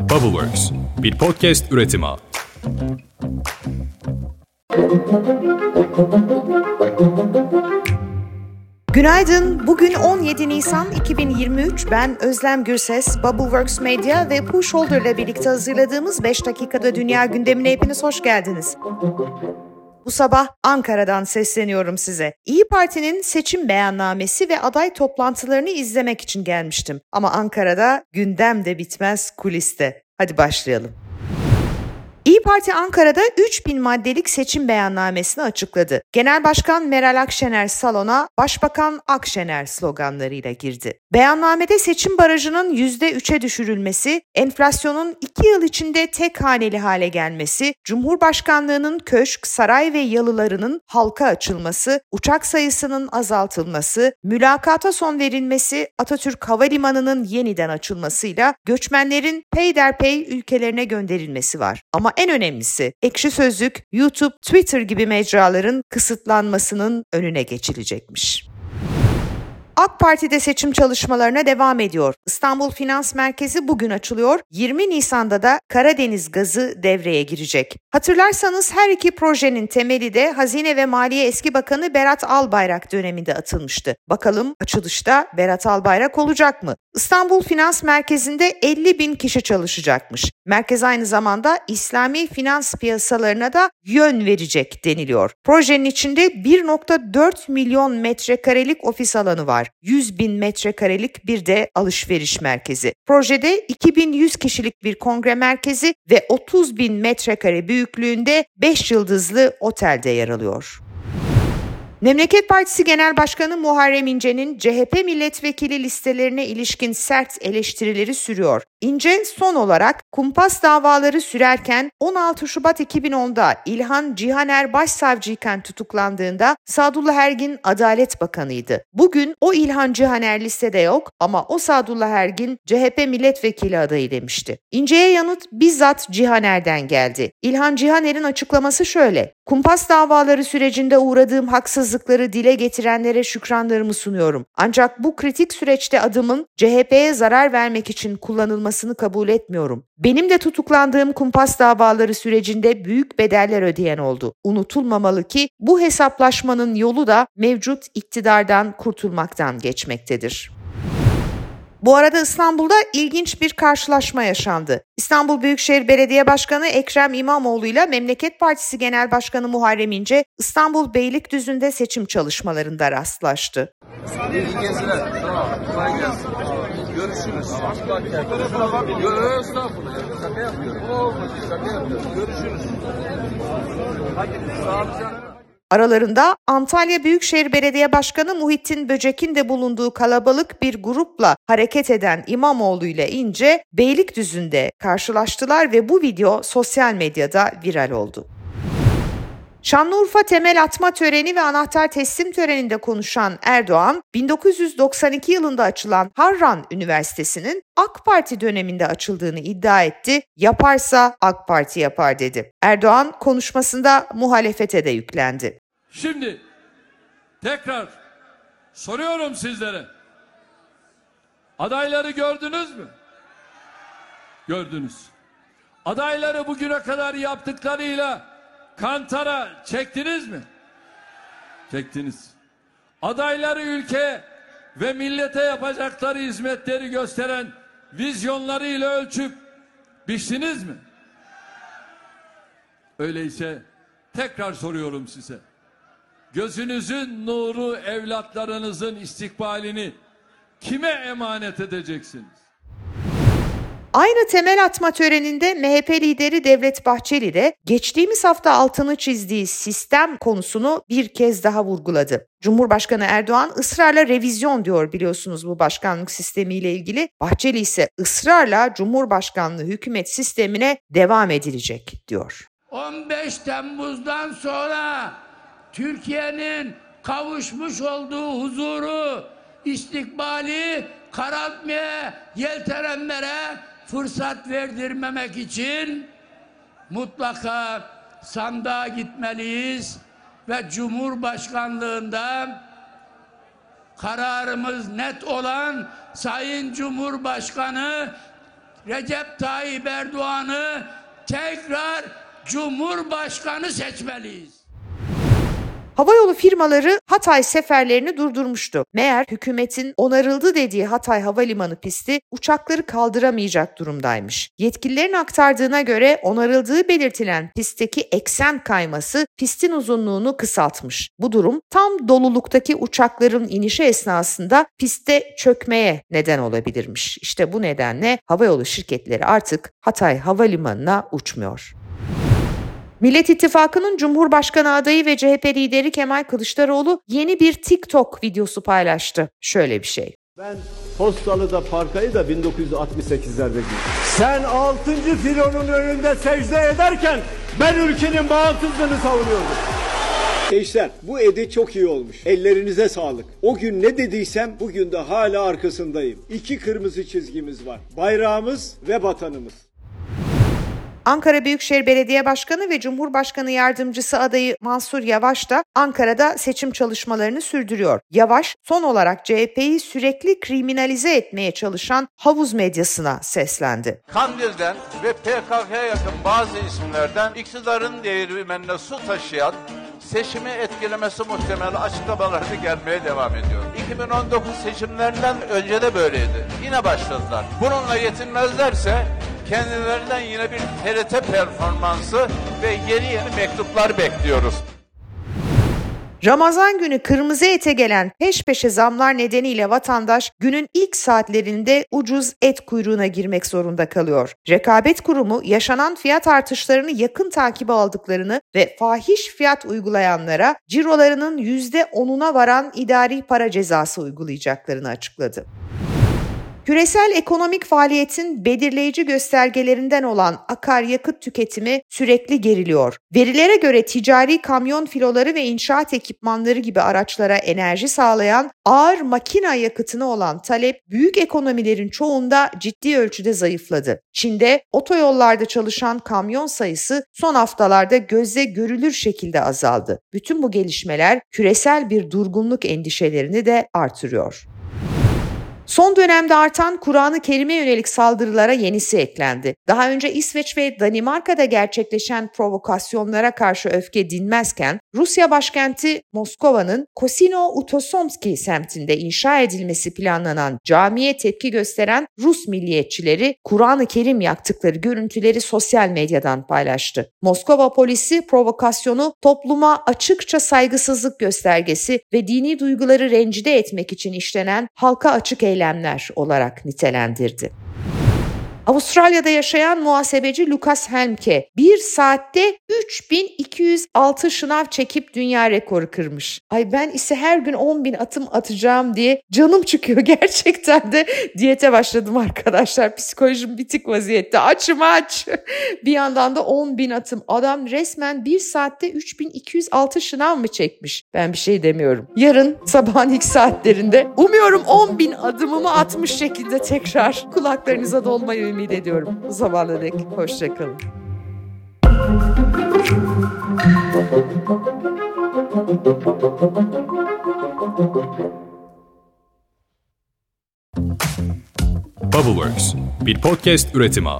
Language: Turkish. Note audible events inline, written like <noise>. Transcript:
Bubbleworks, bir podcast üretimi. Günaydın. Bugün 17 Nisan 2023. Ben Özlem Gürses, Bubbleworks Media ve Push Holder ile birlikte hazırladığımız 5 dakikada dünya gündemine hepiniz hoş geldiniz. Bu sabah Ankara'dan sesleniyorum size. İyi Parti'nin seçim beyannamesi ve aday toplantılarını izlemek için gelmiştim. Ama Ankara'da gündem de bitmez kuliste. Hadi başlayalım. İyi Parti Ankara'da 3000 maddelik seçim beyannamesini açıkladı. Genel Başkan Meral Akşener salona Başbakan Akşener sloganlarıyla girdi. Beyannamede seçim barajının %3'e düşürülmesi, enflasyonun 2 yıl içinde tek haneli hale gelmesi, Cumhurbaşkanlığının köşk, saray ve yalılarının halka açılması, uçak sayısının azaltılması, mülakata son verilmesi, Atatürk Havalimanı'nın yeniden açılmasıyla göçmenlerin peyderpey ülkelerine gönderilmesi var. Ama en önemlisi Ekşi Sözlük, YouTube, Twitter gibi mecraların kısıtlanmasının önüne geçilecekmiş. AK Parti'de seçim çalışmalarına devam ediyor. İstanbul Finans Merkezi bugün açılıyor. 20 Nisan'da da Karadeniz gazı devreye girecek. Hatırlarsanız her iki projenin temeli de Hazine ve Maliye Eski Bakanı Berat Albayrak döneminde atılmıştı. Bakalım açılışta Berat Albayrak olacak mı? İstanbul Finans Merkezi'nde 50 bin kişi çalışacakmış. Merkez aynı zamanda İslami finans piyasalarına da yön verecek deniliyor. Projenin içinde 1.4 milyon metrekarelik ofis alanı var. 100 bin metrekarelik bir de alışveriş merkezi. Projede 2100 kişilik bir kongre merkezi ve 30 bin metrekare büyüklüğünde 5 yıldızlı otelde yer alıyor. Memleket Partisi Genel Başkanı Muharrem İnce'nin CHP milletvekili listelerine ilişkin sert eleştirileri sürüyor. İnce son olarak kumpas davaları sürerken 16 Şubat 2010'da İlhan Cihaner başsavcıyken tutuklandığında Sadullah Ergin Adalet Bakanıydı. Bugün o İlhan Cihaner listede yok ama o Sadullah Ergin CHP milletvekili adayı demişti. İnce'ye yanıt bizzat Cihaner'den geldi. İlhan Cihaner'in açıklaması şöyle. Kumpas davaları sürecinde uğradığım haksızlıkları dile getirenlere şükranlarımı sunuyorum. Ancak bu kritik süreçte adımın CHP'ye zarar vermek için kullanılmasını kabul etmiyorum. Benim de tutuklandığım kumpas davaları sürecinde büyük bedeller ödeyen oldu. Unutulmamalı ki bu hesaplaşmanın yolu da mevcut iktidardan kurtulmaktan geçmektedir. Bu arada İstanbul'da ilginç bir karşılaşma yaşandı. İstanbul Büyükşehir Belediye Başkanı Ekrem İmamoğlu ile Memleket Partisi Genel Başkanı Muharrem İnce İstanbul Beylikdüzü'nde seçim çalışmalarında rastlaştı. İyi geziler. Kolay gelsin. Görüşürüz. Yok estağfurullah. Şaka yapıyorum. Olmadı. Şaka yapıyorum. Görüşürüz. Hadi. Sağ olun canım. Aralarında Antalya Büyükşehir Belediye Başkanı Muhittin Böcek'in de bulunduğu kalabalık bir grupla hareket eden İmamoğlu ile İnce Beylikdüzü'nde karşılaştılar ve bu video sosyal medyada viral oldu. Şanlıurfa temel atma töreni ve anahtar teslim töreninde konuşan Erdoğan, 1992 yılında açılan Harran Üniversitesi'nin AK Parti döneminde açıldığını iddia etti. Yaparsa AK Parti yapar dedi. Erdoğan konuşmasında muhalefete de yüklendi. Şimdi tekrar soruyorum sizlere. Adayları gördünüz mü? Gördünüz. Adayları bugüne kadar yaptıklarıyla kantara çektiniz mi? Çektiniz. Adayları ülke ve millete yapacakları hizmetleri gösteren vizyonlarıyla ölçüp biçtiniz mi? Öyleyse tekrar soruyorum size. Gözünüzün nuru evlatlarınızın istikbalini kime emanet edeceksiniz? Aynı temel atma töreninde MHP lideri Devlet Bahçeli de geçtiğimiz hafta altını çizdiği sistem konusunu bir kez daha vurguladı. Cumhurbaşkanı Erdoğan ısrarla revizyon diyor biliyorsunuz bu başkanlık sistemiyle ilgili. Bahçeli ise ısrarla Cumhurbaşkanlığı hükümet sistemine devam edilecek diyor. 15 Temmuz'dan sonra Türkiye'nin kavuşmuş olduğu huzuru, istikbali karartmaya yeltenenlere fırsat verdirmemek için mutlaka sandığa gitmeliyiz ve Cumhurbaşkanlığında kararımız net olan Sayın Cumhurbaşkanı Recep Tayyip Erdoğan'ı tekrar Cumhurbaşkanı seçmeliyiz. Havayolu firmaları Hatay seferlerini durdurmuştu. Meğer hükümetin onarıldı dediği Hatay Havalimanı pisti uçakları kaldıramayacak durumdaymış. Yetkililerin aktardığına göre onarıldığı belirtilen pistteki eksen kayması pistin uzunluğunu kısaltmış. Bu durum tam doluluktaki uçakların inişi esnasında piste çökmeye neden olabilirmiş. İşte bu nedenle havayolu şirketleri artık Hatay Havalimanı'na uçmuyor. Millet İttifakı'nın Cumhurbaşkanı adayı ve CHP lideri Kemal Kılıçdaroğlu yeni bir TikTok videosu paylaştı. Şöyle bir şey. Ben Postalı'da parkayı da 1968'lerde girdim. Sen 6. filonun önünde secde ederken ben ülkenin bağımsızlığını savunuyordum. Gençler bu edi çok iyi olmuş. Ellerinize sağlık. O gün ne dediysem bugün de hala arkasındayım. İki kırmızı çizgimiz var. Bayrağımız ve vatanımız. Ankara Büyükşehir Belediye Başkanı ve Cumhurbaşkanı Yardımcısı adayı Mansur Yavaş da Ankara'da seçim çalışmalarını sürdürüyor. Yavaş son olarak CHP'yi sürekli kriminalize etmeye çalışan havuz medyasına seslendi. Kandil'den ve PKK'ya yakın bazı isimlerden iktidarın değirmenine su taşıyan seçimi etkilemesi muhtemel açıklamaları gelmeye devam ediyor. 2019 seçimlerinden önce de böyleydi. Yine başladılar. Bununla yetinmezlerse kendilerinden yine bir TRT performansı ve yeni yeni mektuplar bekliyoruz. Ramazan günü kırmızı ete gelen peş peşe zamlar nedeniyle vatandaş günün ilk saatlerinde ucuz et kuyruğuna girmek zorunda kalıyor. Rekabet Kurumu yaşanan fiyat artışlarını yakın takibe aldıklarını ve fahiş fiyat uygulayanlara cirolarının %10'una varan idari para cezası uygulayacaklarını açıkladı. Küresel ekonomik faaliyetin belirleyici göstergelerinden olan akaryakıt tüketimi sürekli geriliyor. Verilere göre ticari kamyon filoları ve inşaat ekipmanları gibi araçlara enerji sağlayan ağır makina yakıtına olan talep büyük ekonomilerin çoğunda ciddi ölçüde zayıfladı. Çin'de otoyollarda çalışan kamyon sayısı son haftalarda gözle görülür şekilde azaldı. Bütün bu gelişmeler küresel bir durgunluk endişelerini de artırıyor. Son dönemde artan Kur'an-ı Kerim'e yönelik saldırılara yenisi eklendi. Daha önce İsveç ve Danimarka'da gerçekleşen provokasyonlara karşı öfke dinmezken Rusya başkenti Moskova'nın Kosino Utosomski semtinde inşa edilmesi planlanan camiye tepki gösteren Rus milliyetçileri Kur'an-ı Kerim yaktıkları görüntüleri sosyal medyadan paylaştı. Moskova polisi provokasyonu topluma açıkça saygısızlık göstergesi ve dini duyguları rencide etmek için işlenen halka açık eylem eylemler olarak nitelendirdi. Avustralya'da yaşayan muhasebeci Lucas Helmke bir saatte 3206 şınav çekip dünya rekoru kırmış. Ay ben ise her gün 10 bin atım atacağım diye canım çıkıyor <laughs> gerçekten de diyete başladım arkadaşlar. Psikolojim bitik vaziyette açım aç. <laughs> bir yandan da 10 bin atım. Adam resmen bir saatte 3206 şınav mı çekmiş? Ben bir şey demiyorum. Yarın sabahın ilk saatlerinde umuyorum 10 bin adımımı atmış şekilde tekrar kulaklarınıza dolmayı ümit ediyorum. Bu zamana dek hoşçakalın. Bubbleworks bir podcast üretimi.